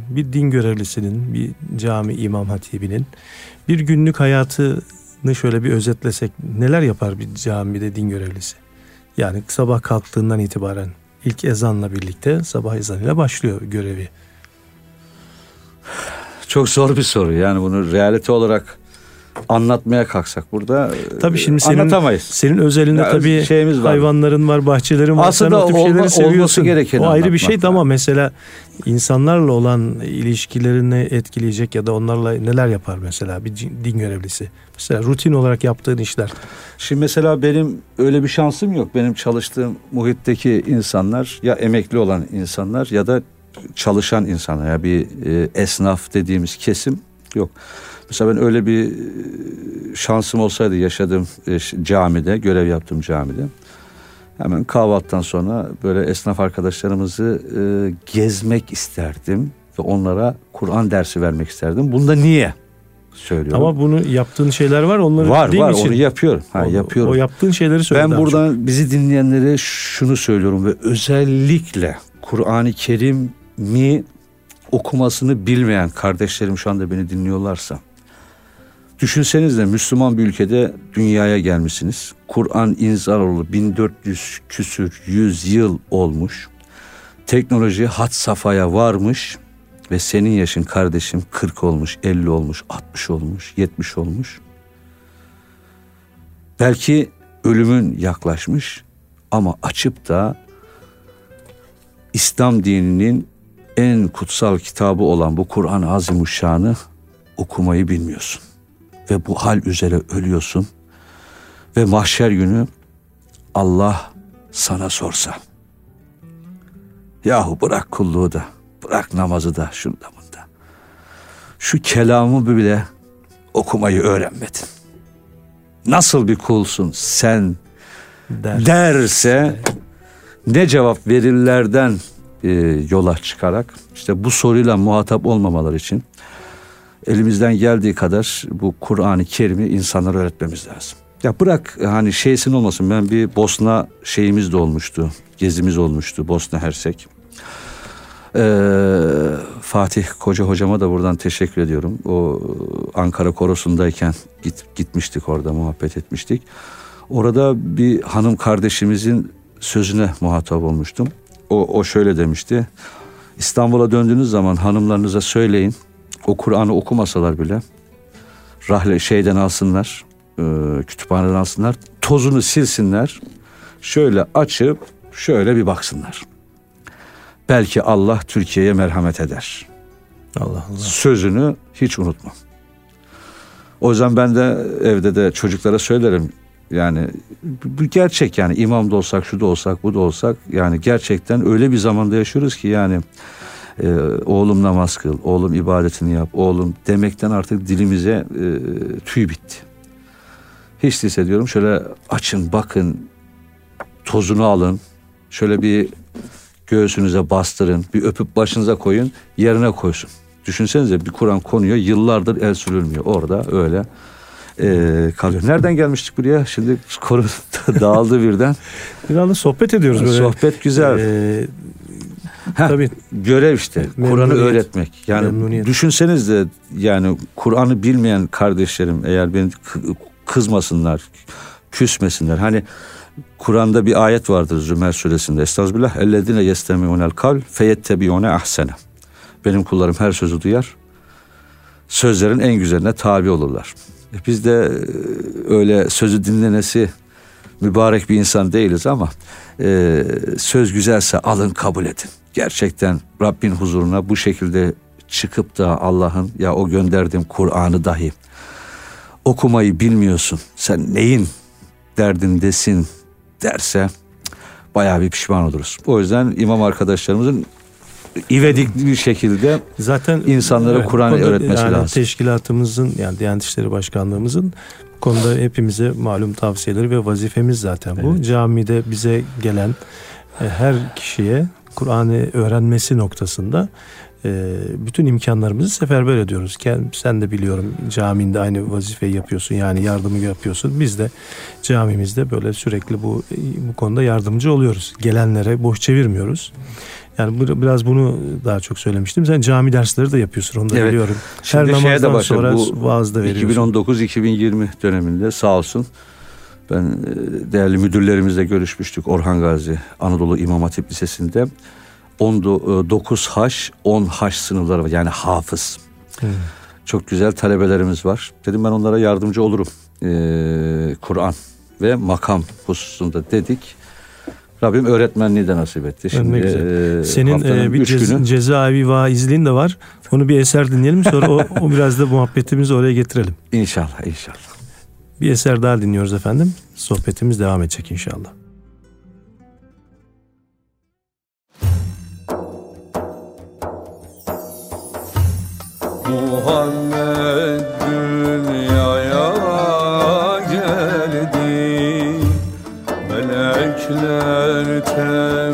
bir din görevlisinin, bir cami imam hatibinin bir günlük hayatını şöyle bir özetlesek neler yapar bir camide din görevlisi? Yani sabah kalktığından itibaren ilk ezanla birlikte sabah ezanıyla başlıyor görevi. Çok zor bir soru. Yani bunu realite olarak anlatmaya kalksak burada Tabii şimdi senin anlatamayız. Senin özelinde Ya tabii şeyimiz var. hayvanların var, bahçelerin var. Aslında Sen o tip olma- şeyleri seviyorsun. O ayrı bir şey de var. ama mesela insanlarla olan ilişkilerini etkileyecek ya da onlarla neler yapar mesela bir din görevlisi? Mesela rutin olarak yaptığın işler. Şimdi mesela benim öyle bir şansım yok. Benim çalıştığım muhitteki insanlar ya emekli olan insanlar ya da çalışan insanlar. Ya bir e, esnaf dediğimiz kesim yok. Mesela ben öyle bir e, şansım olsaydı yaşadığım e, camide, görev yaptığım camide hemen kahvaltıdan sonra böyle esnaf arkadaşlarımızı e, gezmek isterdim ve onlara Kur'an dersi vermek isterdim. Bunda niye söylüyorum? Ama bunu yaptığın şeyler var. Onları var din var için. onu yapıyorum. Ha, O- yapıyorum. O yaptığın şeyleri söyle. Ben daha çok. buradan bizi dinleyenlere şunu söylüyorum ve özellikle Kur'an-ı Kerim'i okumasını bilmeyen kardeşlerim şu anda beni dinliyorlarsa Düşünsenize Müslüman bir ülkede dünyaya gelmişsiniz. Kur'an inzal oldu 1400 küsür 100 yıl olmuş. Teknoloji hat safhaya varmış ve senin yaşın kardeşim 40 olmuş, 50 olmuş, 60 olmuş, 70 olmuş. Belki ölümün yaklaşmış ama açıp da İslam dininin en kutsal kitabı olan bu Kur'an-ı Azimuşşan'ı okumayı bilmiyorsun. Ve bu hal üzere ölüyorsun. Ve mahşer günü Allah sana sorsa. Yahu bırak kulluğu da, bırak namazı da, şunda bunda. Şu kelamı bile okumayı öğrenmedin. Nasıl bir kulsun sen Der. derse ne cevap verirlerden e, yola çıkarak işte bu soruyla muhatap olmamaları için elimizden geldiği kadar bu Kur'an-ı Kerim'i insanlara öğretmemiz lazım. Ya bırak hani şeysin olmasın ben bir Bosna şeyimiz de olmuştu. Gezimiz olmuştu Bosna Hersek. Ee, Fatih Koca hocama da buradan teşekkür ediyorum. O Ankara Korosu'ndayken git, gitmiştik orada muhabbet etmiştik. Orada bir hanım kardeşimizin sözüne muhatap olmuştum. O, o şöyle demişti. İstanbul'a döndüğünüz zaman hanımlarınıza söyleyin. O Kur'an'ı okumasalar bile rahle şeyden alsınlar, e, kütüphaneden alsınlar, tozunu silsinler. Şöyle açıp şöyle bir baksınlar. Belki Allah Türkiye'ye merhamet eder. Allah Allah. Sözünü hiç unutma. O yüzden ben de evde de çocuklara söylerim. Yani bu gerçek yani imam da olsak, şu da olsak, bu da olsak yani gerçekten öyle bir zamanda yaşıyoruz ki yani e, oğlum namaz kıl, oğlum ibadetini yap, oğlum demekten artık dilimize e, tüy bitti. Hiç değilse diyorum şöyle açın, bakın, tozunu alın, şöyle bir göğsünüze bastırın, bir öpüp başınıza koyun, yerine koysun. Düşünsenize bir Kur'an konuyor, yıllardır el sürülmüyor. Orada öyle e, kalıyor. Nereden gelmiştik buraya? Şimdi konu dağıldı birden. Bir anda sohbet ediyoruz böyle. Sohbet güzel. Ee, Heh, tabii görev işte. Kur'an'ı öğretmek. Yani Memnuniyet. düşünseniz de yani Kur'an'ı bilmeyen kardeşlerim eğer beni kı- kızmasınlar, küsmesinler. Hani Kur'an'da bir ayet vardır Zümer suresinde. Estağfirullah. Ellezine yestemi'unel kavl feyettebi'une ahsene. Benim kullarım her sözü duyar. Sözlerin en güzeline tabi olurlar. E Biz de e, öyle sözü dinlenesi mübarek bir insan değiliz ama e, söz güzelse alın kabul edin. Gerçekten Rabbin huzuruna bu şekilde çıkıp da Allah'ın ya o gönderdiğim Kur'an'ı dahi okumayı bilmiyorsun. Sen neyin derdindesin derse bayağı bir pişman oluruz. O yüzden imam arkadaşlarımızın ivedikli bir şekilde zaten İnsanlara evet, konuda öğretmesi yani lazım. Teşkilatımızın yani Diyanet İşleri Başkanlığımızın bu konuda hepimize malum tavsiyeleri ve vazifemiz zaten bu. Camide bize gelen e, her kişiye Kur'an'ı öğrenmesi noktasında e, bütün imkanlarımızı seferber ediyoruz. Sen de biliyorum caminde aynı vazifeyi yapıyorsun yani yardımı yapıyorsun. Biz de camimizde böyle sürekli bu bu konuda yardımcı oluyoruz. Gelenlere boş çevirmiyoruz. Yani bu- biraz bunu daha çok söylemiştim. Sen cami dersleri de yapıyorsun onu da Evet. biliyorum. Şimdi Her şeye de namazdan başladı, sonra bu vaaz da veriyorsun. 2019-2020 döneminde sağ olsun ben e, değerli müdürlerimizle görüşmüştük Orhan Gazi Anadolu İmam Hatip Lisesi'nde 9 haş 10 haş sınıfları var yani hafız. Hı. Çok güzel talebelerimiz var. Dedim ben onlara yardımcı olurum. Ee, Kur'an ve makam hususunda dedik. Rabbim öğretmenliği de nasip etti. Şimdi Ne güzel. e, Senin e, bir cez- günü cezaevi vaizliğin de var. Onu bir eser dinleyelim sonra o, o biraz da muhabbetimizi oraya getirelim. inşallah inşallah. Bir eser daha dinliyoruz efendim. Sohbetimiz devam edecek inşallah. Muhammed Melekler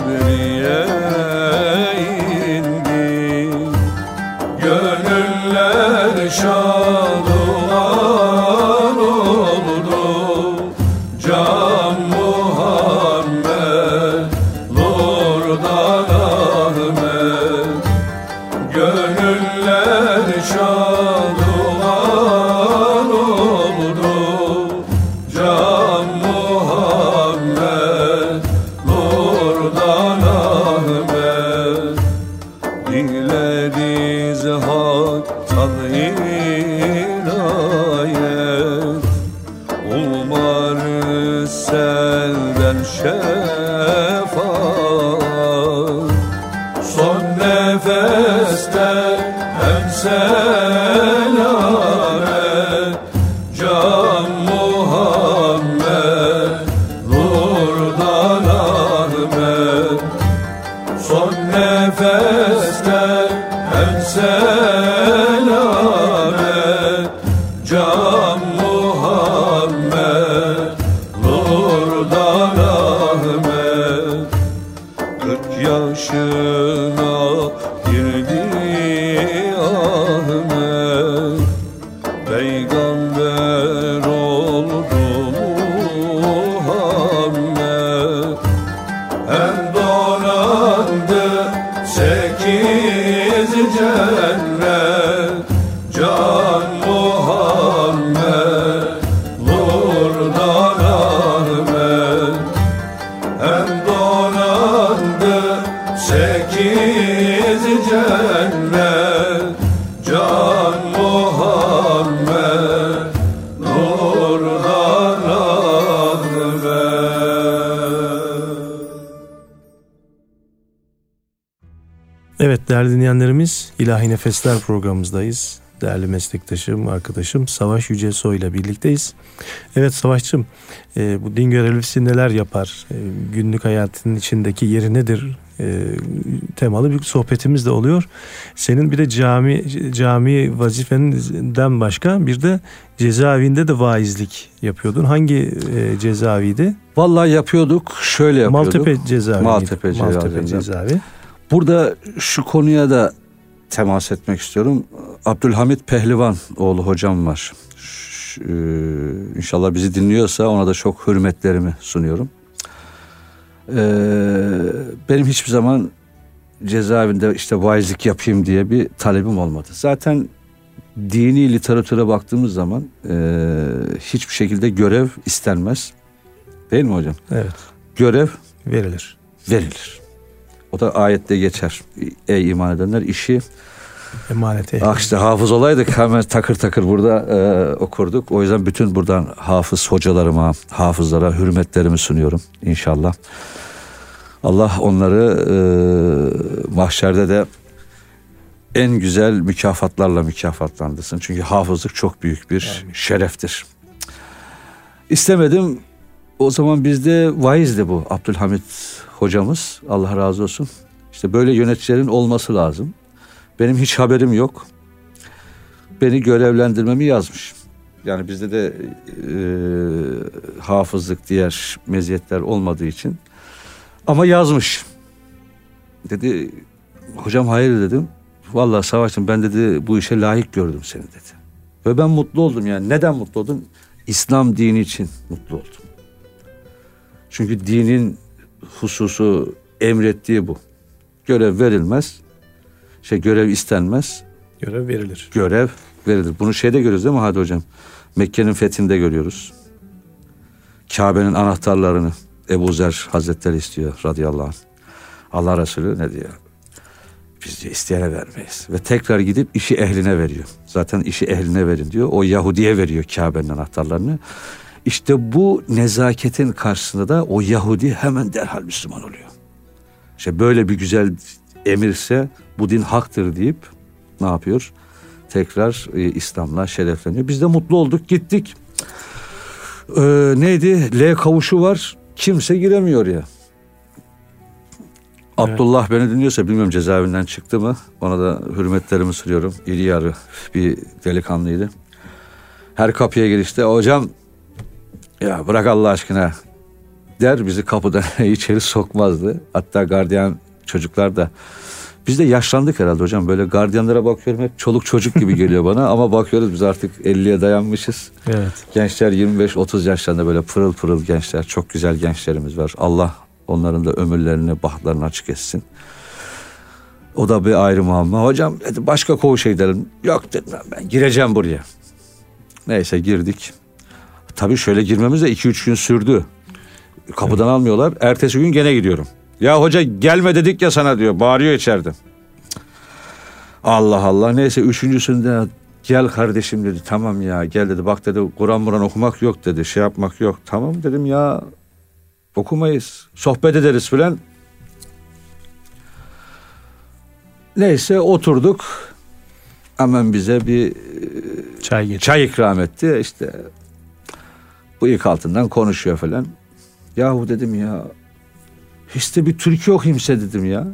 dinleyenlerimiz İlahi Nefesler programımızdayız. Değerli meslektaşım, arkadaşım Savaş Yücesoy ile birlikteyiz. Evet Savaşçım, e, bu din görevlisi neler yapar? E, günlük hayatının içindeki yeri nedir? E, temalı bir sohbetimiz de oluyor. Senin bir de cami cami vazifenden başka bir de cezaevinde de vaizlik yapıyordun. Hangi e, cezaeviydi? Vallahi yapıyorduk. Şöyle yapıyorduk. Maltepe cezaevi. Maltepe Maltepe cezaevinden. cezaevi. Burada şu konuya da temas etmek istiyorum. Abdülhamit Pehlivan oğlu hocam var. Ş- e, İnşallah bizi dinliyorsa ona da çok hürmetlerimi sunuyorum. Ee, benim hiçbir zaman cezaevinde işte vaizlik yapayım diye bir talebim olmadı. Zaten dini literatüre baktığımız zaman e, hiçbir şekilde görev istenmez. Değil mi hocam? Evet, Görev verilir. verilir. O da ayette geçer. Ey iman edenler işi Emanete. Ah işte hafız olaydık hemen takır takır burada e, okurduk. O yüzden bütün buradan hafız hocalarıma, hafızlara hürmetlerimi sunuyorum inşallah. Allah onları e, mahşerde de en güzel mükafatlarla mükafatlandırsın. Çünkü hafızlık çok büyük bir Amin. şereftir. İstemedim. O zaman bizde vaizdi bu Abdülhamit hocamız. Allah razı olsun. İşte böyle yöneticilerin olması lazım. Benim hiç haberim yok. Beni görevlendirmemi yazmış. Yani bizde de e, hafızlık diğer meziyetler olmadığı için. Ama yazmış. Dedi hocam hayır dedim. Vallahi savaştım ben dedi bu işe layık gördüm seni dedi. Ve ben mutlu oldum yani. Neden mutlu oldum? İslam dini için mutlu oldum. Çünkü dinin hususu emrettiği bu. Görev verilmez. Şey görev istenmez. Görev verilir. Görev verilir. Bunu şeyde görüyoruz değil mi Hadi hocam? Mekke'nin fethinde görüyoruz. Kabe'nin anahtarlarını Ebu Zer Hazretleri istiyor radıyallahu anh. Allah Resulü ne diyor? Biz diyor isteyene vermeyiz. Ve tekrar gidip işi ehline veriyor. Zaten işi ehline verin diyor. O Yahudi'ye veriyor Kabe'nin anahtarlarını. İşte bu nezaketin karşısında da o Yahudi hemen derhal Müslüman oluyor. İşte böyle bir güzel emirse bu din haktır deyip ne yapıyor? Tekrar e, İslam'la şerefleniyor. Biz de mutlu olduk gittik. Ee, neydi? L kavuşu var. Kimse giremiyor ya. Abdullah beni dinliyorsa bilmiyorum cezaevinden çıktı mı. Ona da hürmetlerimi sunuyorum. İri yarı bir delikanlıydı. Her kapıya girişte hocam ya bırak Allah aşkına der bizi kapıdan içeri sokmazdı. Hatta gardiyan çocuklar da biz de yaşlandık herhalde hocam. Böyle gardiyanlara bakıyorum hep çoluk çocuk gibi geliyor bana. Ama bakıyoruz biz artık 50'ye dayanmışız. Evet. Gençler 25-30 yaşlarında böyle pırıl pırıl gençler. Çok güzel gençlerimiz var. Allah onların da ömürlerini, bahtlarını açık etsin. O da bir ayrı muamma. Hocam dedi, başka koğuşa gidelim. Yok dedim ben gireceğim buraya. Neyse girdik. Tabii şöyle girmemiz de 2-3 gün sürdü. Kapıdan almıyorlar. Ertesi gün gene gidiyorum. Ya hoca gelme dedik ya sana diyor. Bağırıyor içeride. Allah Allah. Neyse üçüncüsünde gel kardeşim dedi. Tamam ya gel dedi. Bak dedi Kur'an Muran okumak yok dedi. Şey yapmak yok. Tamam dedim ya okumayız. Sohbet ederiz filan. Neyse oturduk. Hemen bize bir Çay getir. çay ikram etti. İşte bıyık altından konuşuyor falan. Yahu dedim ya işte bir türkü okuyayım size dedim ya.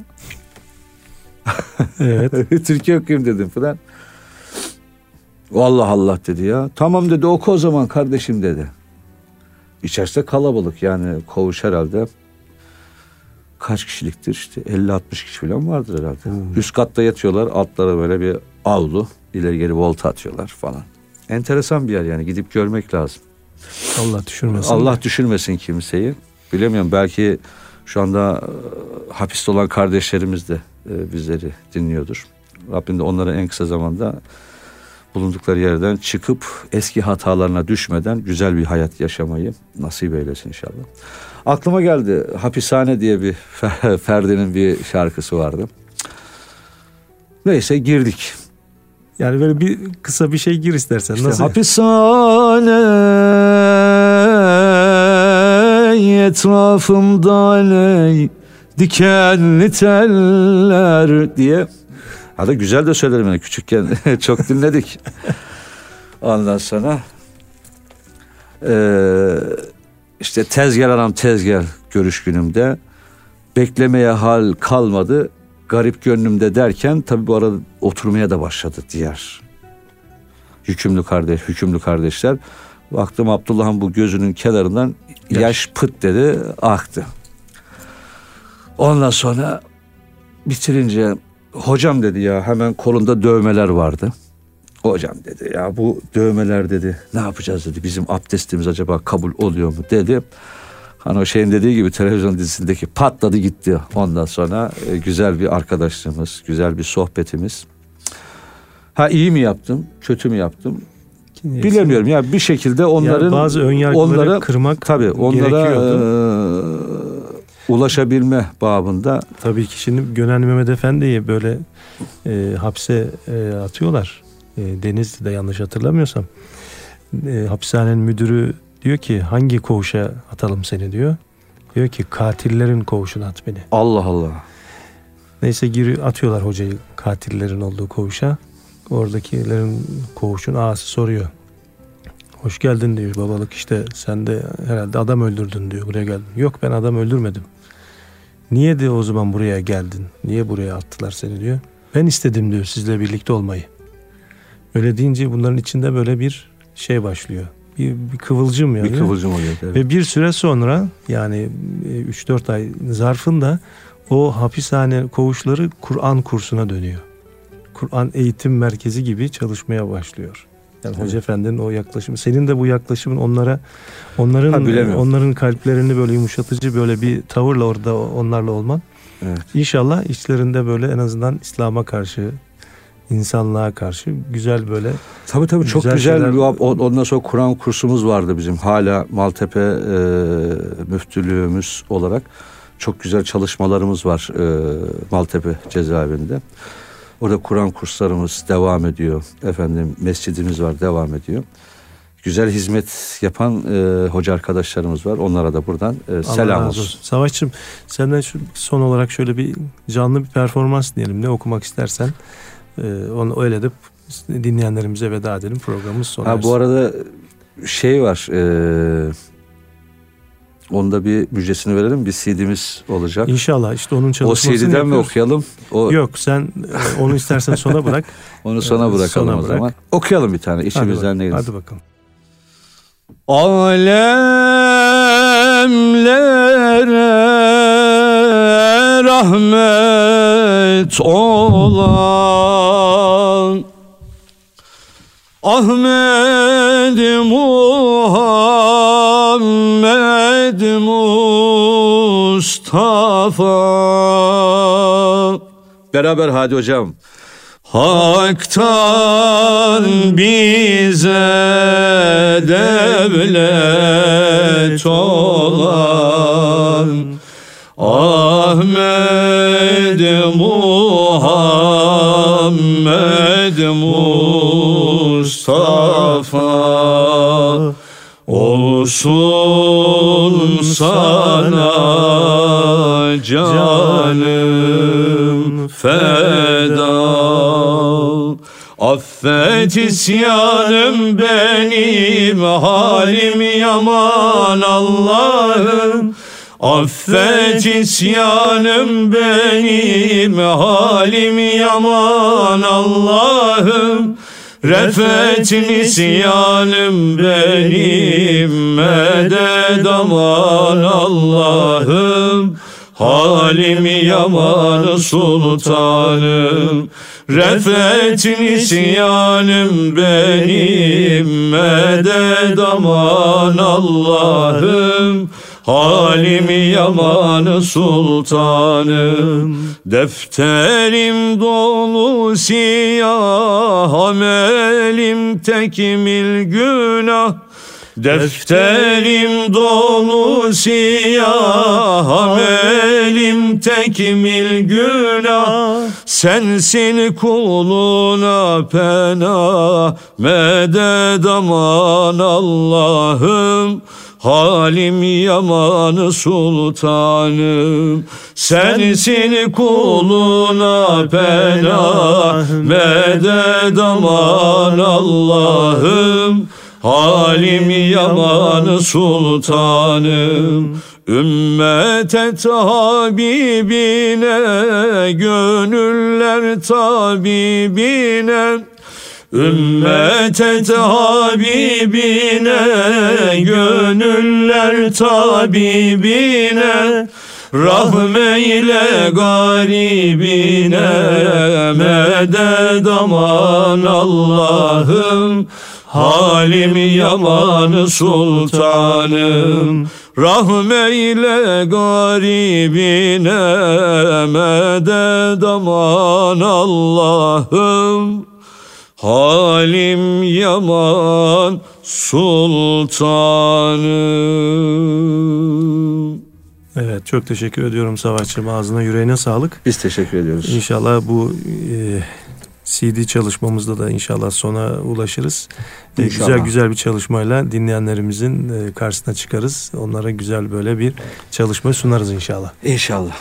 Evet. Türkiye okuyayım dedim falan. Vallahi Allah dedi ya. Tamam dedi oku o zaman kardeşim dedi. İçerisi kalabalık yani koğuş herhalde kaç kişiliktir işte 50-60 kişi falan vardır herhalde. Üst katta yatıyorlar altlara böyle bir avlu ileri geri volta atıyorlar falan. Enteresan bir yer yani gidip görmek lazım. Allah düşürmesin. Allah düşürmesin kimseyi. Bilemiyorum belki şu anda e, hapiste olan kardeşlerimiz de e, bizleri dinliyordur. Rabbim de onlara en kısa zamanda bulundukları yerden çıkıp eski hatalarına düşmeden güzel bir hayat yaşamayı nasip eylesin inşallah. Aklıma geldi Hapishane diye bir Ferdi'nin bir şarkısı vardı. Neyse girdik. Yani böyle bir kısa bir şey gir istersen. İşte Nasıl? hapishane etrafımda ne dikenli teller diye. Ha güzel de söylerim yani küçükken çok dinledik. Ondan sonra eee işte tez gel anam tez gel görüş günümde beklemeye hal kalmadı garip gönlümde derken tabii bu arada oturmaya da başladı diğer hükümlü kardeş hükümlü kardeşler baktım Abdullah'ın bu gözünün kenarından yaş, pıt dedi aktı. Ondan sonra bitirince hocam dedi ya hemen kolunda dövmeler vardı. Hocam dedi ya bu dövmeler dedi ne yapacağız dedi bizim abdestimiz acaba kabul oluyor mu dedi. Hani o şeyin dediği gibi televizyon dizisindeki patladı gitti. Ondan sonra e, güzel bir arkadaşlığımız, güzel bir sohbetimiz. Ha iyi mi yaptım, kötü mü yaptım? Bilemiyorum ya bir şekilde onların Yani bazı ön yargıları onlara kırmak tabii onlara e, ulaşabilme babında Tabii ki şimdi Gönenli Mehmet Efendi'yi böyle e, hapse e, atıyorlar. E, Denizli'de yanlış hatırlamıyorsam. E, hapishanenin müdürü diyor ki hangi koğuşa atalım seni diyor. Diyor ki katillerin koğuşuna at beni. Allah Allah. Neyse giri atıyorlar hocayı katillerin olduğu koğuşa. Oradakilerin koğuşun ağası soruyor. Hoş geldin diyor babalık işte sen de herhalde adam öldürdün diyor buraya geldin. Yok ben adam öldürmedim. Niye de o zaman buraya geldin? Niye buraya attılar seni diyor. Ben istedim diyor sizle birlikte olmayı. Öyle deyince bunların içinde böyle bir şey başlıyor. Bir, bir kıvılcım yani. Bir kıvılcım oluyor. evet. Ve bir süre sonra yani e, 3-4 ay zarfında o hapishane koğuşları Kur'an kursuna dönüyor. Kur'an eğitim merkezi gibi çalışmaya başlıyor. Yani Hoca Efendi'nin o yaklaşımı. Senin de bu yaklaşımın onlara onların Ha, bilemiyorum. onların kalplerini böyle yumuşatıcı böyle bir tavırla orada onlarla olman. Evet. İnşallah içlerinde böyle en azından İslam'a karşı insanlığa karşı güzel böyle Tabii tabii çok Güzel şeyler- Ondan sonra Kur'an kursumuz vardı bizim. Hala Maltepe e, müftülüğümüz olarak çok güzel çalışmalarımız var e, Maltepe cezaevinde. Orada Kur'an kurslarımız devam ediyor. Efendim mescidimiz var devam ediyor. Güzel hizmet yapan e, hoca arkadaşlarımız var. Onlara da buradan e, Allah selam razı olsun. Savaşçım senden şu son olarak şöyle bir canlı bir performans diyelim. Ne okumak istersen e, onu öyle de dinleyenlerimize veda edelim. Programımız sona Ha bu arada şey var. E, onda bir müjdesini verelim. Bir CD'miz olacak. İnşallah işte onun O çalışmasını CD'den mi yapıyoruz. okuyalım? O, Yok sen e, onu istersen sona bırak. Onu sona Evet, bırakalım sona o bırak. zaman. Okuyalım bir tane içimizden ne hadi bakalım. Alemlere rahmet olan Ahmet Muhammed Mustafa Beraber hadi hocam. Hak'tan bize devlet olan Ahmet Muhammed Mustafa olsun sana canım feda. Affet isyanım benim halim yaman Allah'ım. Affet isyanım benim halim yaman Allah'ım Refet nisyanım benim medet aman Allah'ım. Halim yaman sultanım Refet nisyanım benim medet aman Allah'ım. Halim yaman sultanım Defterim dolu siyah Amelim tekmil günah. Defterim dolu siyah Amelim tekmil günah. Sensin kuluna pena Medet aman Allah'ım Halim yaman sultanım Sensin kuluna pena Medet aman Allah'ım. Halim yaman sultanım Ümmet tabibine Gönüller tabibine Ümmet tabibine Gönüller tabibine Rahmeyle garibine Medet aman Allah'ım. Halim yaman sultanım Rahmeyle garibine Medet aman Allah'ım Halim yaman sultanım Evet çok teşekkür ediyorum Savaşçım. Ağzına yüreğine sağlık. Biz teşekkür ediyoruz. İnşallah bu e, CD çalışmamızda da inşallah sona ulaşırız. E, İnşallah. güzel güzel bir çalışmayla dinleyenlerimizin e, karşısına çıkarız. Onlara güzel böyle bir çalışma sunarız inşallah. İnşallah.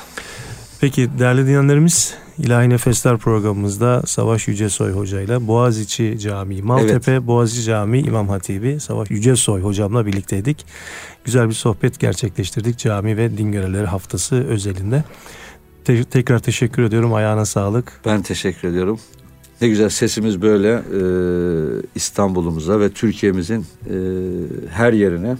Peki değerli dinleyenlerimiz İlahi Nefesler programımızda Savaş Yücesoy Hoca ile Boğaziçi Camii, Maltepe Boğaziçi Camii İmam Hatibi Savaş Yücesoy Hocamla birlikteydik. Güzel bir sohbet gerçekleştirdik cami ve din görevleri haftası özelinde. Te- tekrar teşekkür ediyorum. Ayağına sağlık. Ben teşekkür ediyorum. Ne güzel sesimiz böyle e, İstanbul'umuza ve Türkiye'mizin e, her yerine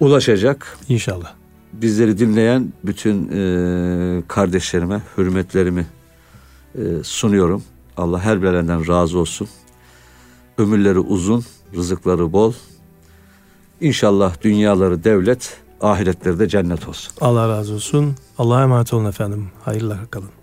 ulaşacak. İnşallah. Bizleri dinleyen bütün e, kardeşlerime hürmetlerimi e, sunuyorum. Allah her birlerinden razı olsun. Ömürleri uzun, rızıkları bol. İnşallah dünyaları devlet, ahiretleri de cennet olsun. Allah razı olsun. Allah'a emanet olun efendim. Hayırlı kalın.